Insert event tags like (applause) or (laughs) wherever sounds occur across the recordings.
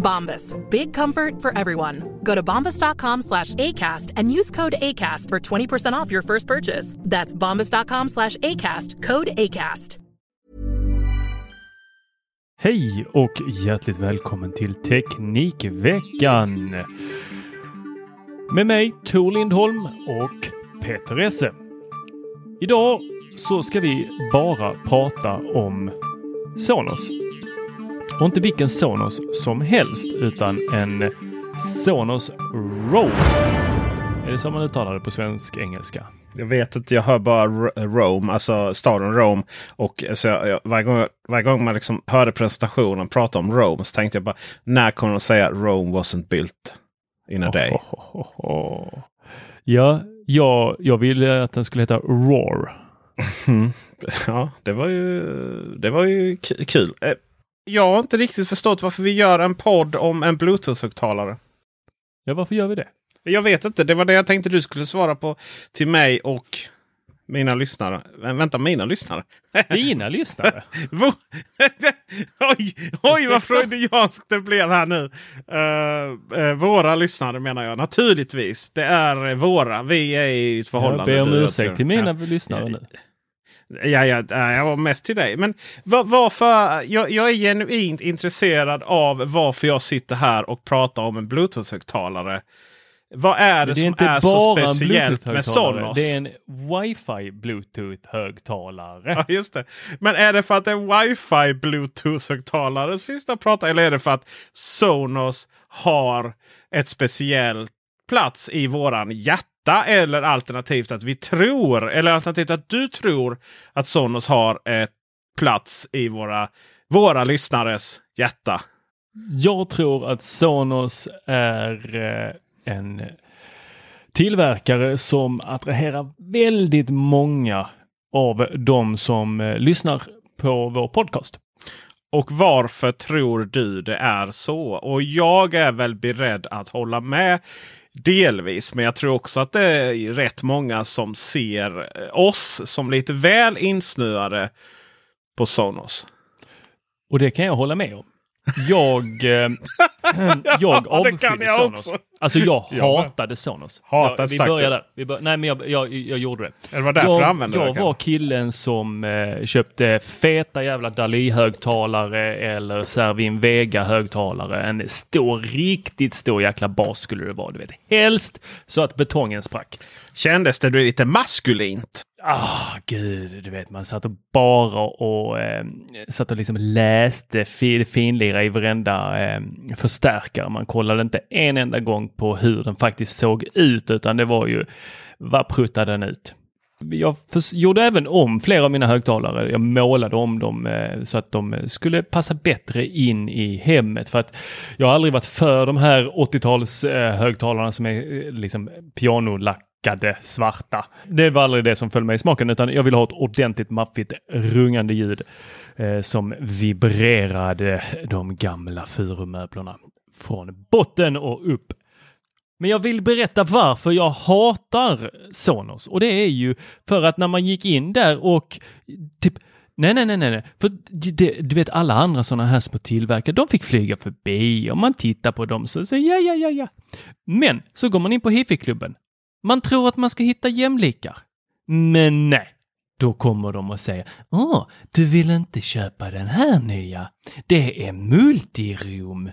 Bombas. Big comfort for everyone. Go to bombas.com slash ACAST and use code ACAST for 20% off your first purchase. That's bombas.com slash ACAST. Code ACAST. Hej och hjärtligt välkommen till Teknikveckan. Med mig Tor Lindholm och Peter Esse. Idag så ska vi bara prata om Sonos. Och inte vilken Sonos som helst utan en Sonos Roam. Är det som man uttalar det på svensk-engelska? Jag vet inte, jag hör bara Rome, alltså staden Rome. Och så jag, varje, gång, varje gång man liksom hörde presentationen prata om Rome så tänkte jag bara när kommer de säga Rome wasn't built in a Oh, day? Ja, jag, jag ville att den skulle heta Roar. (laughs) Ja, det var ju, det var ju kul. Jag har inte riktigt förstått varför vi gör en podd om en Bluetooth-högtalare. Ja, varför gör vi det? Jag vet inte, det var det jag tänkte du skulle svara på till mig och mina lyssnare. Vä- Vänta, mina lyssnare? Dina (laughs) lyssnare? (laughs) Oj, oj vad freudianskt det blev här nu. Eh, eh, våra lyssnare menar jag naturligtvis. Det är våra. Vi är i ett Jag förhållande. ber om ursäkt jag. till mina Ja. lyssnare nu. Ja, ja, ja, jag var mest till dig. Men va- varför? Jag, jag är genuint intresserad av varför jag sitter här och pratar om en Bluetooth-högtalare. Vad är det, det är som är så speciellt med. Sonos? Det är en Wi-Fi Bluetooth-högtalare. Ja, just det. Men är det för att det är en wifi bluetooth-högtalare så finns det att prata? Eller är det för att Sonos har ett speciellt plats i våran hjärta? Eller alternativt att vi tror, eller alternativt att du tror att Sonos har ett plats i våra, våra lyssnares hjärta? Jag tror att Sonos är eh, en tillverkare som attraherar väldigt många av de som eh, lyssnar på vår podcast. Och varför tror du det är så? Och jag är väl beredd att hålla med delvis. Men jag tror också att det är rätt många som ser eh, oss som lite väl insnöade på Sonos. Och det kan jag hålla med om. Jag, eh, (laughs) (laughs) jag Ja, avskydde jag Sonos. också. Alltså jag Jag hatade Sonos. Hatade ja, vi där. Vi bör, nej men jag, jag, jag gjorde det. Det var därför jag, använde jag var killen som eh, köpte feta jävla Dali-högtalare eller Servin Vega-högtalare. En stor, riktigt stor jäkla bas skulle det vara. Du vet. Helst så att betongen sprack. Kändes det lite maskulint? Ah, gud, du vet man satt och bara och eh, satt och liksom läste fi- finlira i varenda eh, förstärkare. Man kollade inte en enda gång på hur den faktiskt såg ut utan det var ju vad pruttade den ut? Jag gjorde även om flera av mina högtalare. Jag målade om dem eh, så att de skulle passa bättre in i hemmet. För att jag har aldrig varit för de här 80-tals eh, högtalarna som är eh, liksom lackade svarta. Det var aldrig det som föll mig i smaken utan jag ville ha ett ordentligt maffigt rungande ljud eh, som vibrerade de gamla furumöblerna från botten och upp. Men jag vill berätta varför jag hatar Sonos och det är ju för att när man gick in där och typ Nej, nej, nej, nej, nej. För det, du vet alla andra sådana här små tillverkare, de fick flyga förbi och man tittar på dem så, så ja, ja, ja, ja. Men så går man in på hifi-klubben. Man tror att man ska hitta jämlikar. Men nej, då kommer de och säger Åh, du vill inte köpa den här nya? Det är multirum.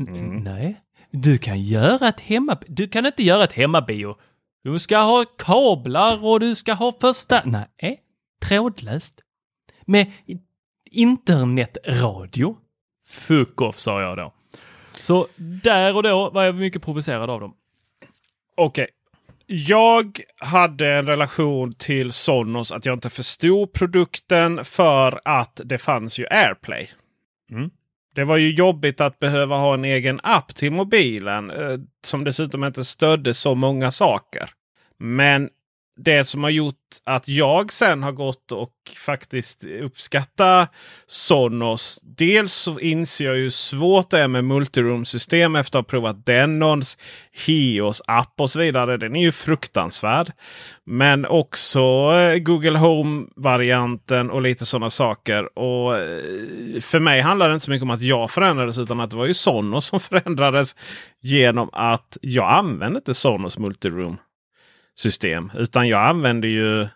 Mm. Nej, du kan göra ett hemma... Du kan inte göra ett hemmabio. Du ska ha kablar och du ska ha första... Nej, trådlöst. Med internetradio. Fuck off sa jag då. Så där och då var jag mycket provocerad av dem. Okej. Jag hade en relation till Sonos att jag inte förstod produkten för att det fanns ju AirPlay. Mm. Det var ju jobbigt att behöva ha en egen app till mobilen eh, som dessutom inte stödde så många saker. Men det som har gjort att jag sen har gått och faktiskt uppskatta Sonos. Dels så inser jag hur svårt det är med multiroom-system efter att ha provat Denons, Hios app och så vidare. Den är ju fruktansvärd. Men också eh, Google Home-varianten och lite sådana saker. Och eh, För mig handlar det inte så mycket om att jag förändrades utan att det var ju Sonos som (laughs) förändrades genom att jag använde inte Sonos Multiroom system. Utan jag använder ju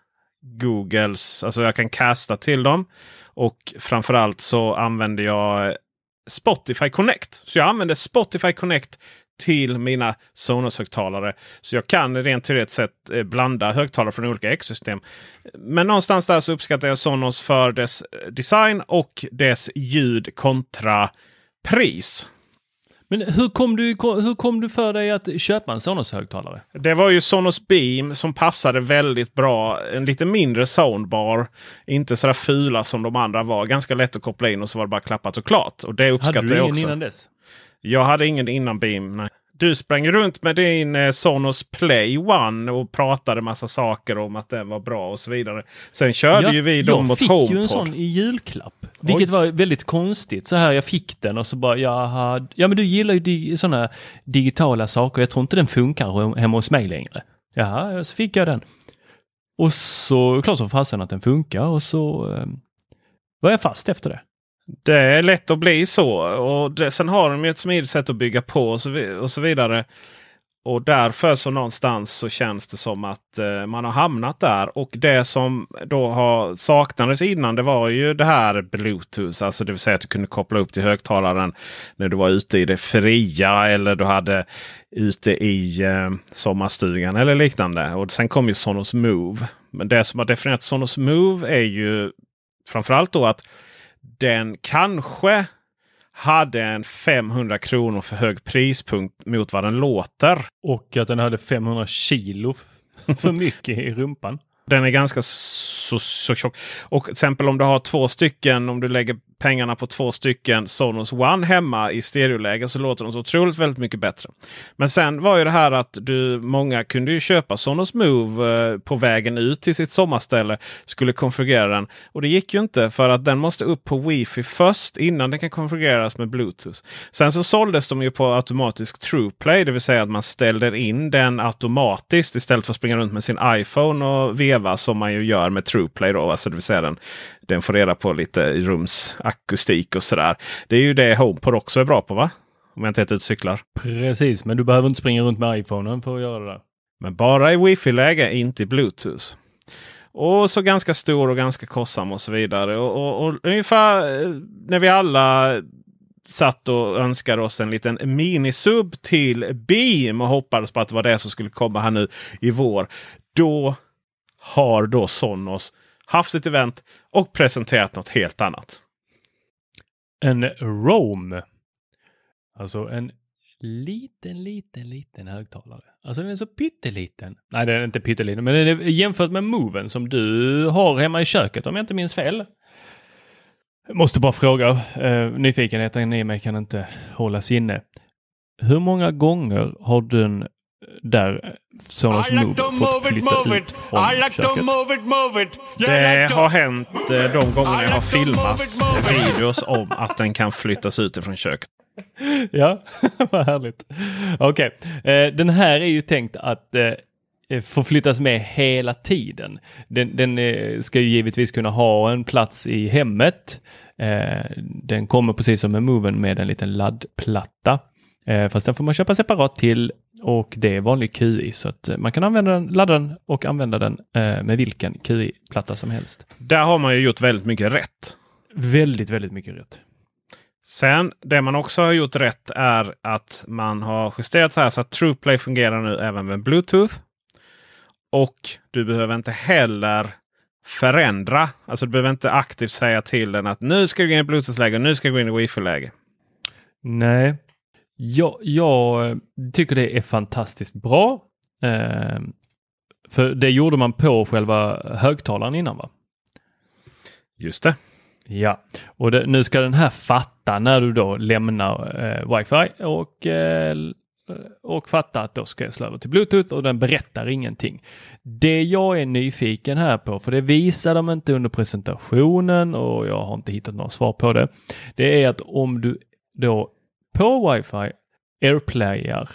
Googles, alltså jag kan casta till dem. Och framförallt så använder jag Spotify Connect. Så jag använder Spotify Connect till mina Sonos-högtalare. Så jag kan rent teoretiskt sett eh, blanda högtalare från olika ekosystem. Men någonstans där så uppskattar jag Sonos för dess eh, design och dess ljud kontra pris. Men hur kom, du, hur kom du för dig att köpa en Sonos-högtalare? Det var ju Sonos Beam som passade väldigt bra. En lite mindre soundbar. Inte så där fula som de andra var. Ganska lätt att koppla in och så var det bara klappat och klart. Och det uppskattar jag också. Hade du ingen innan dess? Jag hade ingen innan Beam. Nej du sprang runt med din eh, Sonos Play One och pratade massa saker om att den var bra och så vidare. Sen körde ja, ju vi dem mot HomePod. Jag fick ju en sån i julklapp. Vilket Oj. var väldigt konstigt. Så här, jag fick den och så bara, jaha. Ja men du gillar ju di sådana digitala saker. Jag tror inte den funkar hemma hos mig längre. Jaha, så fick jag den. Och så, klart som fasen att den funkar och så eh, var jag fast efter det. Det är lätt att bli så. Och det, sen har de ju ett smidigt sätt att bygga på och så, och så vidare. Och därför så någonstans så känns det som att eh, man har hamnat där. Och det som då har saknades innan det var ju det här Bluetooth. Alltså det vill säga att du kunde koppla upp till högtalaren när du var ute i det fria eller du hade ute i eh, sommarstugan eller liknande. Och sen kom ju Sonos Move. Men det som har definierat Sonos Move är ju framförallt då att den kanske hade en 500 kronor för hög prispunkt mot vad den låter. Och att den hade 500 kilo för (laughs) mycket i rumpan. Den är ganska så, så tjock. Och till exempel om du har två stycken, om du lägger pengarna på två stycken Sonos One hemma i stereoläge så låter de så otroligt väldigt mycket bättre. Men sen var ju det här att du, många kunde ju köpa Sonos Move eh, på vägen ut till sitt sommarställe. Skulle konfigurera den. Och det gick ju inte för att den måste upp på wifi först innan den kan konfigureras med Bluetooth. Sen så såldes de ju på automatisk TruePlay, det vill säga att man ställer in den automatiskt istället för att springa runt med sin iPhone och veva som man ju gör med TruePlay. Då, alltså det vill säga den, den får reda på lite rumsakustik och sådär. Det är ju det HomePod också är bra på va? Om jag inte heter cyklar. Precis, men du behöver inte springa runt med iPhonen för att göra det. Men bara i wifi-läge, inte i Bluetooth. Och så ganska stor och ganska kostsam och så vidare. Och, och, och ungefär eh, när vi alla satt och önskade oss en liten minisub till Beam och hoppades på att det var det som skulle komma här nu i vår. Då har då Sonos haft ett event och presenterat något helt annat. En Rome. Alltså en liten, liten, liten högtalare. Alltså den är så pytteliten. Nej, den är inte pytteliten, men den är jämfört med Moven som du har hemma i köket om jag inte minns fel. Jag måste bara fråga, eh, nyfikenheten i mig kan inte hållas inne. Hur många gånger har den där Sonos like Move fått flytta move ut från like köket. Move it, move it. Yeah, det har hänt eh, de gångerna jag har filmat videos om att den kan flyttas ut från köket. (laughs) ja, (laughs) vad härligt. Okej, okay. eh, den här är ju tänkt att eh, eh, förflyttas med hela tiden. Den, den eh, ska ju givetvis kunna ha en plats i hemmet. Eh, den kommer precis som med Moven med en liten laddplatta. Eh, fast den får man köpa separat till och det är vanlig QI så att man kan använda den, ladda den och använda den med vilken QI-platta som helst. Där har man ju gjort väldigt mycket rätt. Väldigt, väldigt mycket rätt. Sen det man också har gjort rätt är att man har justerat så här så att TruePlay fungerar nu även med Bluetooth. Och du behöver inte heller förändra. Alltså du behöver inte aktivt säga till den att nu ska du gå in i Bluetooth-läge och nu ska du gå in i Wi-Fi-läge. Nej, jag, jag, tycker det är fantastiskt bra. Eh, för det gjorde man på själva högtalaren innan va? Just det. Ja, och det, nu ska den här fatta när du då lämnar eh, wifi och, eh, och fatta att då ska jag slå över till bluetooth och den berättar ingenting. Det jag är nyfiken här på, för det visar de inte under presentationen och jag har inte hittat några svar på det. Det är att om du då på wifi airplayar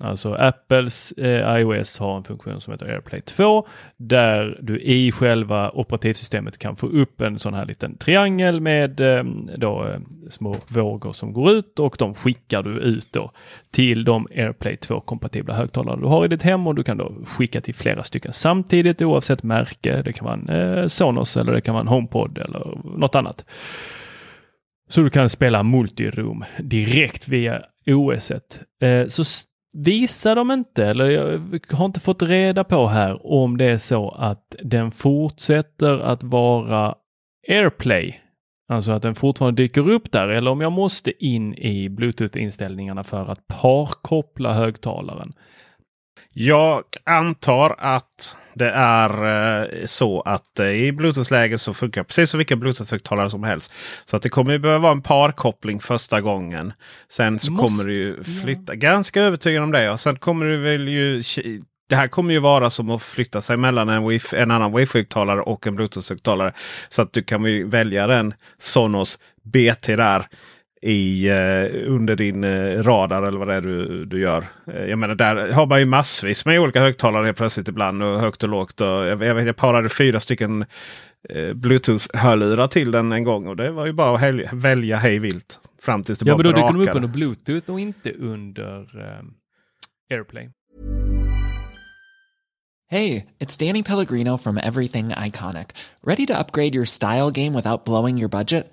Alltså Apples eh, iOS har en funktion som heter AirPlay 2 där du i själva operativsystemet kan få upp en sån här liten triangel med eh, då, eh, små vågor som går ut och de skickar du ut då till de AirPlay 2 kompatibla högtalare du har i ditt hem och du kan då skicka till flera stycken samtidigt oavsett märke. Det kan vara en eh, Sonos eller det kan vara en HomePod eller något annat. Så du kan spela multiroom direkt via OS. Eh, så visar de inte, eller jag har inte fått reda på här om det är så att den fortsätter att vara AirPlay. Alltså att den fortfarande dyker upp där eller om jag måste in i Bluetooth-inställningarna för att parkoppla högtalaren. Jag antar att det är eh, så att eh, i Bluetooth-läge så funkar precis som vilka Bluetooth-högtalare som helst. Så att det kommer ju behöva vara en parkoppling första gången. Sen så Måste, kommer du ju flytta. Ja. Ganska övertygad om det. Och sen kommer du väl ju det här kommer ju vara som att flytta sig mellan en, wifi, en annan wifi-högtalare och en bluetooth-högtalare. Så att du kan välja den Sonos BT där i, uh, under din uh, radar eller vad det är du, du gör. Uh, jag menar där har man ju massvis med olika högtalare helt plötsligt ibland och högt och lågt. Och jag, jag, vet, jag parade fyra stycken Bluetooth-hörlurar till den en gång och det var ju bara att välja hej vilt. Fram tills det ja, bara men då dyker de upp under Bluetooth och inte under AirPlay. Hej, it's Danny Pellegrino from Everything Iconic. Ready to upgrade your style game without blowing your budget?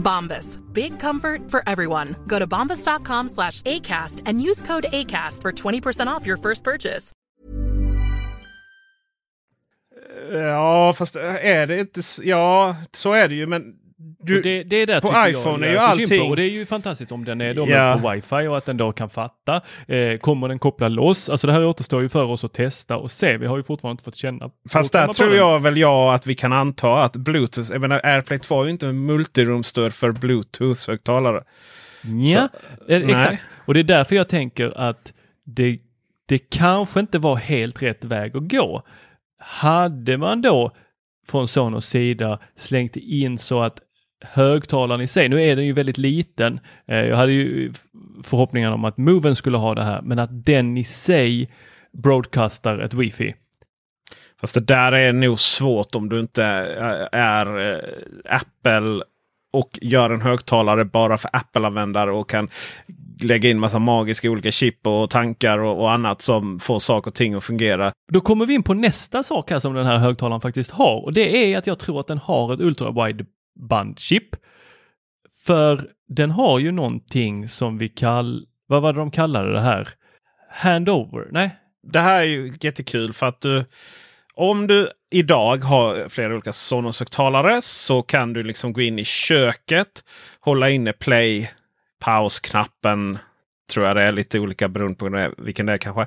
Bombas. Big comfort for everyone. Go to bombas.com slash ACAST and use code ACAST for 20% off your first purchase. Ja, fast eh, är det inte... Ja, så är det ju. Men Du, det, det är där på iPhone jag är ju allting- Och det är ju fantastiskt om den är då Ja. på wifi och att den då kan fatta. Eh, kommer den koppla loss? Alltså det här återstår ju för oss att testa och se. Vi har ju fortfarande inte fått känna. Fast där tror den. jag väl jag att vi kan anta att Bluetooth, jag menar AirPlay 2 är ju inte multirumstöd för Bluetooth-högtalare. Ja, eh, exakt. Och det är därför jag tänker att det, det kanske inte var helt rätt väg att gå. Hade man då från Sonos sida slängt in så att högtalaren i sig, nu är den ju väldigt liten. Eh, Jag hade ju förhoppningar om att Moven skulle ha det här, men att den i sig broadcastar ett wifi. Fast det där är nog svårt om du inte är, är eh, Apple och gör en högtalare bara för Apple-användare och kan lägga in massa magiska olika chip och tankar och, och annat som får saker och ting att fungera. Då kommer vi in på nästa sak här som den här högtalaren faktiskt har och det är att jag tror att den har ett bandchip, För den har ju någonting som vi kallar, vad var det de kallade det här? Handover? Nej, Det här är ju jättekul för att du om du idag har flera olika Sonos-högtalare så kan du liksom gå in i köket, hålla inne play, pausknappen. Tror jag det är lite olika beroende på vilken det är kanske.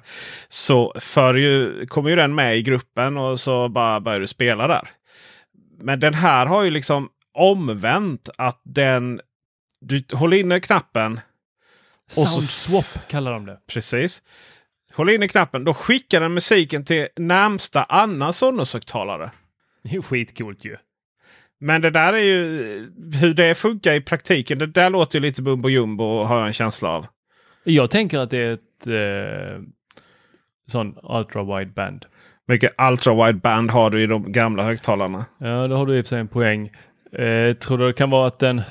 Så för ju, kommer ju den med i gruppen och så bara börjar du spela där. Men den här har ju liksom omvänt att den du håller inne knappen. Sound swap kallar de det. Precis. Håll inne knappen. Då skickar den musiken till närmsta annan Sonos-högtalare. Det är skitcoolt ju. Men det där är ju hur det funkar i praktiken. Det där låter ju lite bumbo jumbo har jag en känsla av. Jag tänker att det är ett eh, sån ultra-wideband. Vilket ultra-wideband har du i de gamla högtalarna? Ja, då har du i och för sig en poäng. Eh, tror du det kan vara att den,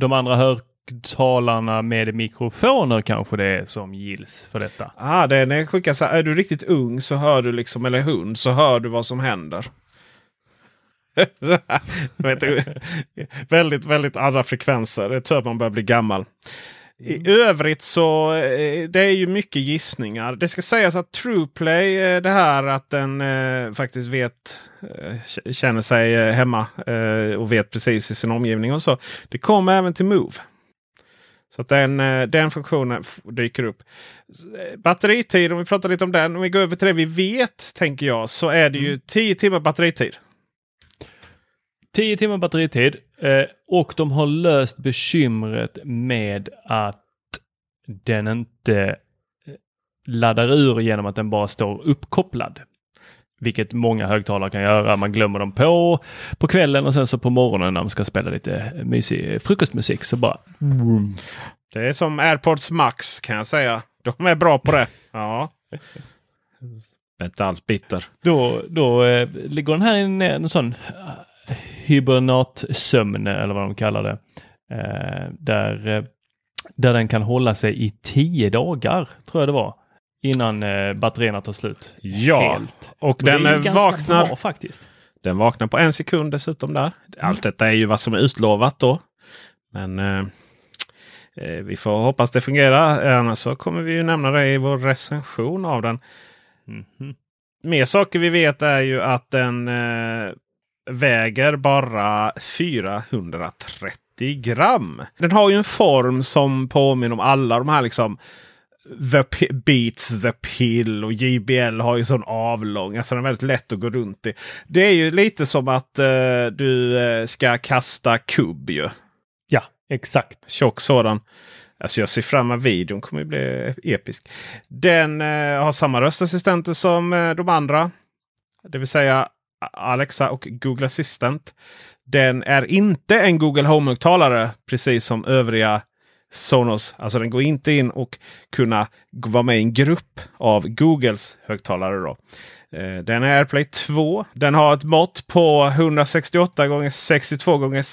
de andra högtalarna med mikrofoner kanske det är som gills för detta? Ah, det är när jag skickar så här, är du riktigt ung så hör du liksom, eller hund, så hör du vad som händer. (laughs) Vet du, väldigt, väldigt andra frekvenser. Det är tur att man börjar bli gammal. I övrigt så eh, det är ju mycket gissningar. Det ska sägas att Trueplay, det här att den eh, faktiskt vet, eh, känner sig eh, hemma eh, och vet precis i sin omgivning och så. Det kommer även till Move. Så att den, den funktionen dyker upp. Batteritid, om vi pratar lite om den. Om vi går över till det vi vet, tänker jag, så är det ju 10 timmar batteritid. 10 timmar batteritid eh, och de har löst bekymret med att den inte eh, laddar ur genom att den bara står uppkopplad. Vilket många högtalare kan göra. Man glömmer dem på på kvällen och sen så på morgonen när man ska spela lite mysig frukostmusik så bara... Det är som AirPods Max kan jag säga. De är bra på det. (laughs) Ja. Inte alls bitter. Då, då eh, ligger den här i en, en sån eh, hibernatsömn eller vad de kallar det. Eh, där, eh, där den kan hålla sig i tio dagar tror jag det var. Innan eh, batterierna tar slut. Ja, Helt. och, Och den är vaknar. bra faktiskt. Den vaknar på en sekund dessutom där. Allt detta är ju vad som är utlovat då. Men eh, vi får hoppas det fungerar. Annars så kommer vi ju nämna det i vår recension av den. Mhm. Mer saker vi vet är ju att den eh, väger bara 430 gram. Den har ju en form som påminner om alla de här liksom The P- Beats, The Pill och JBL har ju sån avlång. Alltså den är väldigt lätt att gå runt i. Det är ju lite som att eh, du eh, ska kasta kubb ju. Ja, exakt. Tjock sådan. Alltså jag ser fram emot videon. kommer ju bli episk. Den eh, har samma röstassistenter som eh, de andra. Det vill säga Alexa och Google Assistant. Den är inte en Google Home-högtalare precis som övriga Sonos. Alltså den går inte in och kunna vara med i en grupp av Googles högtalare. Då. Eh, Den är AirPlay 2. Den har ett mått på 168 x 62 x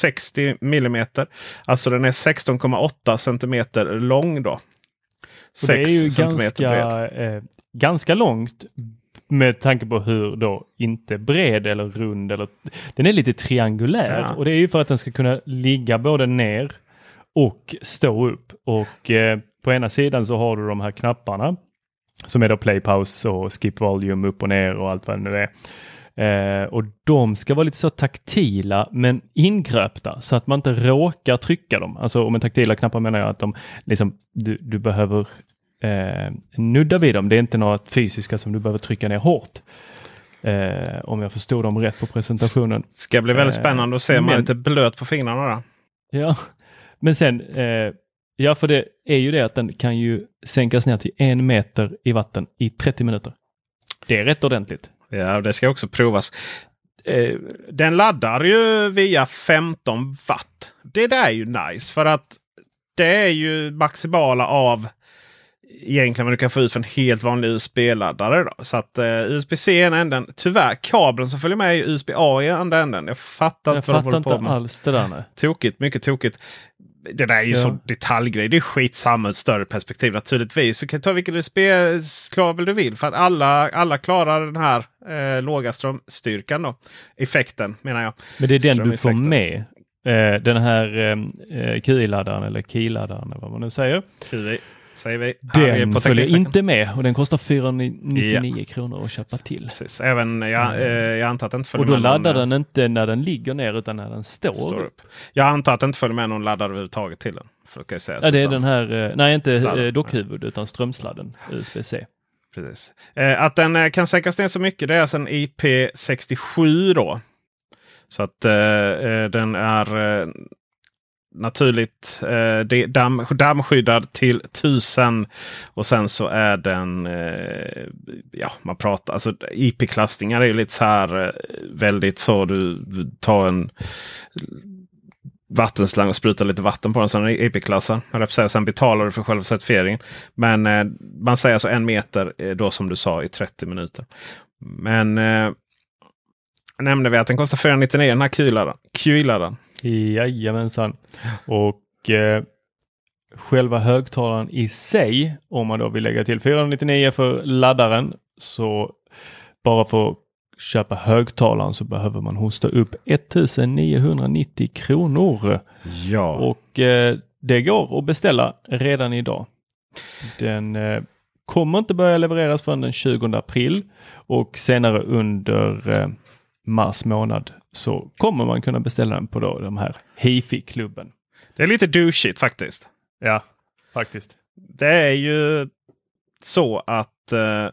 60 millimeter. Alltså den är 16,8 centimeter lång. då. Och det är ju ganska, eh, ganska långt med tanke på hur då inte bred eller rund eller den är lite triangulär Ja. och det är ju för att den ska kunna ligga både ner och stå upp och eh, på ena sidan så har du de här knapparna som är då play, pause och skip volume upp och ner och allt vad det nu är. Eh, och de ska vara lite så taktila men ingröpta så att man inte råkar trycka dem. Alltså och med taktila knappar menar jag att de liksom, du, du behöver eh, nudda vid dem. Det är inte något fysiska som du behöver trycka ner hårt. Eh, om jag förstod dem rätt på presentationen. Ska bli väldigt Eh, spännande att se. Man är lite blöt på fingrarna då. Ja, men sen, eh, ja för det är ju det att den kan ju sänkas ner till en meter i vatten i 30 minuter. Det är rätt ordentligt. Ja, det ska också provas. Eh, den laddar ju via 15 watt. Det där är ju nice för att det är ju maximala av egentligen vad du kan få ut för en helt vanlig USB-laddare. Då. Så att eh, USB-C är ena änden. Tyvärr kabeln som följer med är USB-A i andra änden. Jag fattar Jag inte vad de fattar håller på med. alls det där. Nej. Tokigt, mycket tokigt. Det där är ju Ja. så detaljgrej. Det är skitsamma ur ett större perspektiv naturligtvis. Du kan ta vilken USB-kabel du vill. För att alla, alla klarar den här eh, låga strömstyrkan. Då. Effekten menar jag. Men det är den du får med. Eh, den här eh, QI-laddaren eller KI-laddaren vad man nu säger. QI säger vi. Den på följer inte med och den kostar 499 kronor att köpa till. Precis. Även, jag, eh, jag antar att det inte följer Och då med någon, laddar eh, den inte när den ligger ner utan när den står. står upp. Jag antar att det inte följer med någon laddare överhuvudtaget till den. För att säga Ja, det är den här, eh, nej inte Sladden. eh, dockhuvud utan strömsladden USB-C. Precis. Eh, att den kan sänkas ner så mycket det är alltså en IP67 då. Så att eh, den är naturligt eh, damm, dammskyddad till 1000. Och sen så är den, eh, ja man pratar, alltså IP-klassningar är ju lite så här eh, väldigt så du tar en vattenslang och sprutar lite vatten på den. Sen är IP-klassad. Sen betalar du för själva certifieringen. Men eh, man säger alltså en meter eh, då som du sa i 30 minuter. Men eh, nämnde vi att den kostar 499 den här QI-laddaren. Jajamensan. Och eh, själva högtalaren i sig, om man då vill lägga till 499 för laddaren, så bara för att köpa högtalaren så behöver man hosta upp 1990 kronor. Ja. Och eh, det går att beställa redan idag. Den eh, kommer inte börja levereras förrän den 20 april och senare under eh, mars månad så kommer man kunna beställa den på då de här Hifi-klubben. Det är lite douchigt faktiskt. Ja, faktiskt. Det är ju så att eh,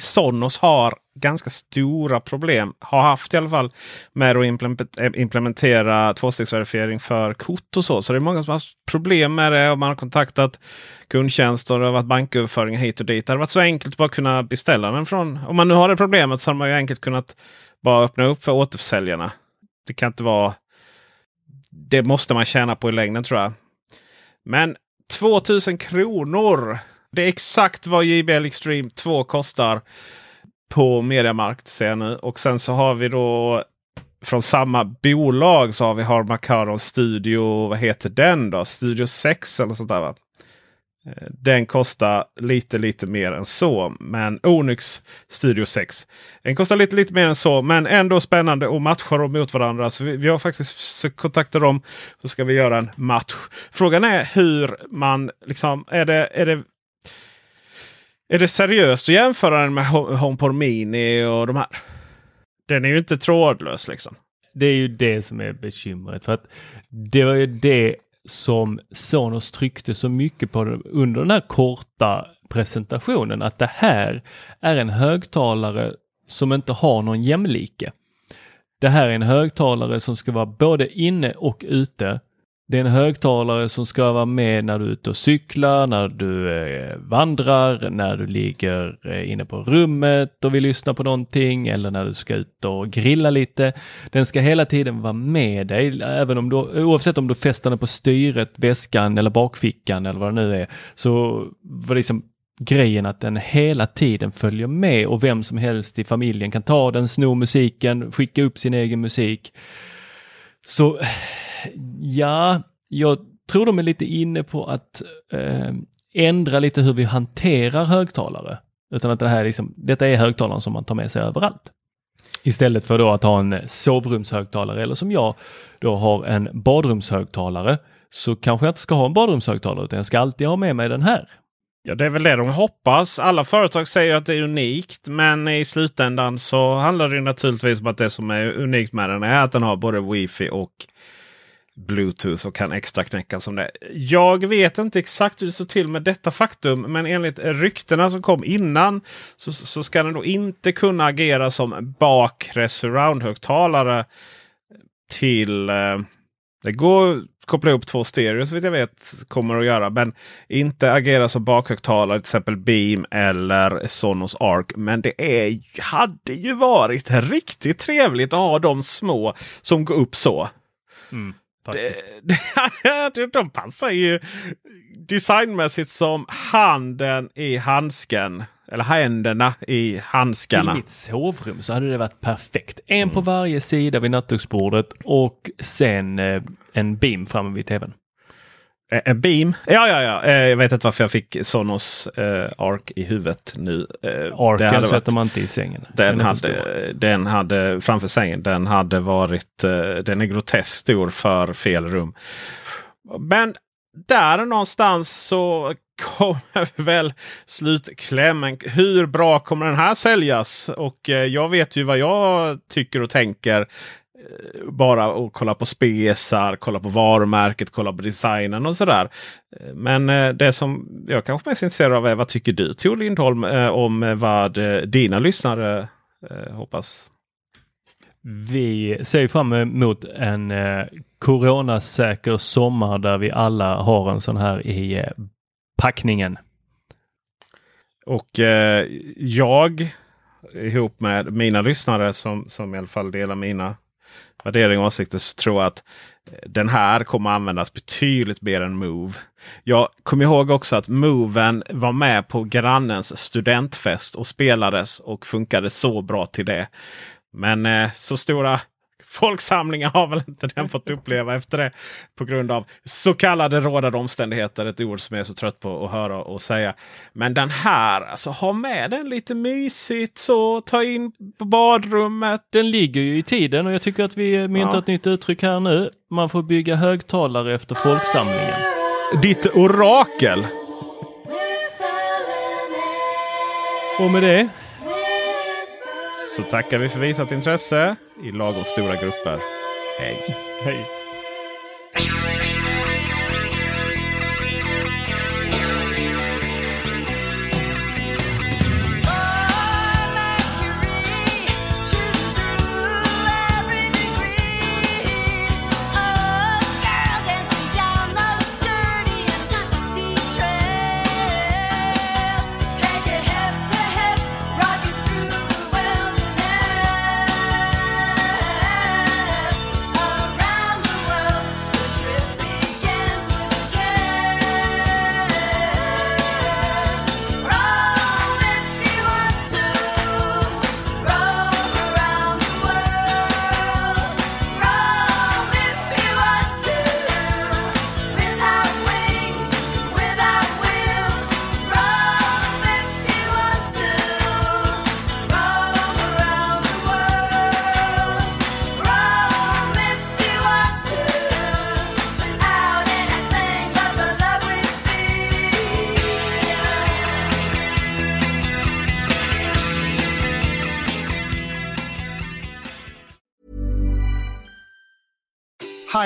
Sonos har ganska stora problem. Har haft i alla fall med att eh, implementera tvåstegsverifiering för kort och så. Så det är många som har haft problem med det och man har kontaktat kundtjänster och det har varit banköverföringar hit och dit. Det hade varit så enkelt att bara kunna beställa den från. Om man nu har det problemet så har man ju enkelt kunnat bara öppna upp för återförsäljarna. Det kan inte vara. Det måste man tjäna på i längden tror jag. Men 2000 kronor. Det är exakt vad JBL Extreme 2 kostar på Mediamarkt ser jag nu. Och sen så har vi då från samma bolag så har vi har Macaron Studio. Vad heter den då? Studio 6 eller sånt där va? Eh, den kostar lite lite mer än så. Men Onyx Studio 6. Den kostar lite lite mer än så. Men ändå spännande och matchar dem mot varandra. Så vi, vi har faktiskt kontaktat dem. Så ska vi göra en match. Frågan är hur man liksom. Är det, är det, är det seriöst att jämföra den med HomePod Mini och de här? Den är ju inte trådlös liksom. Det är ju det som är bekymret. För att det var ju det som Sonos tryckte så mycket på under den här korta presentationen. Att det här är en högtalare som inte har någon jämlike. Det här är en högtalare som ska vara både inne och ute. Det är en högtalare som ska vara med när du är ute och cyklar, när du eh, vandrar, när du ligger eh, inne på rummet och vill lyssna på någonting eller när du ska ut och grilla lite. Den ska hela tiden vara med dig, även om du, oavsett om du fäster den på styret, väskan eller bakfickan eller vad det nu är. Så var det liksom grejen att den hela tiden följer med och vem som helst i familjen kan ta den, sno musiken, skicka upp sin egen musik. Så ja, jag tror de är lite inne på att eh, ändra lite hur vi hanterar högtalare. Utan att det här är liksom, detta är högtalaren som man tar med sig överallt. Istället för då att ha en sovrumshögtalare eller som jag då har en badrumshögtalare så kanske jag inte ska ha en badrumshögtalare utan jag ska alltid ha med mig den här. Ja, det är väl det de hoppas. Alla företag säger att det är unikt. Men i slutändan så handlar det naturligtvis om att det som är unikt med den är att den har både wifi och Bluetooth och kan extra knäcka som det. Jag vet inte exakt hur det står till med detta faktum. Men enligt ryktena som kom innan så, så ska den då inte kunna agera som bakre surroundhögtalare till eh, det går att koppla ihop två stereo så vitt jag vet kommer att göra. Men inte agera som bakhögtalare till exempel Beam eller Sonos Arc. Men det är, hade ju varit riktigt trevligt att ha de små som går upp så. Mm, det, (laughs) de passar ju designmässigt som handen i handsken. Eller händerna i handskarna. Till mitt sovrum så hade det varit perfekt. En mm. på varje sida vid nattduksbordet och sen eh, en beam framme vid tvn. En beam? Ja, ja, ja. Eh, jag vet inte varför jag fick Sonos eh, Arc i huvudet nu. Eh, Arken sätter man inte i sängen. Den, den hade, den hade framför sängen. Den hade varit. Eh, den är groteskt stor för fel rum. Men där någonstans så kommer (laughs) väl slutklämmen. Hur bra kommer den här säljas? Och eh, jag vet ju vad jag tycker och tänker. Bara att kolla på spesar, kolla på varumärket, kolla på designen och sådär. Men eh, det som jag kanske mest är intresserad av är vad tycker du Tor Lindholm eh, om vad eh, dina lyssnare hoppas? Vi ser fram emot en coronasäker sommar där vi alla har en sån här i packningen. Och eh, jag ihop med mina lyssnare som, som i alla fall delar mina värdering och åsikter så tror jag att eh, den här kommer användas betydligt mer än Move. Jag kommer ihåg också att Moven var med på grannens studentfest och spelades och funkade så bra till det. Men eh, så stora folksamlingar har väl inte den fått uppleva efter det. På grund av så kallade rådande omständigheter. Ett ord som jag är så trött på att höra och säga. Men den här, alltså ha med den lite mysigt så. Ta in på badrummet. Den ligger ju i tiden och jag tycker att vi myntar ja. ett nytt uttryck här nu. Man får bygga högtalare efter folksamlingen. Ditt orakel. Och med det så tackar vi för visat intresse i lagom stora grupper. Hej! Hej!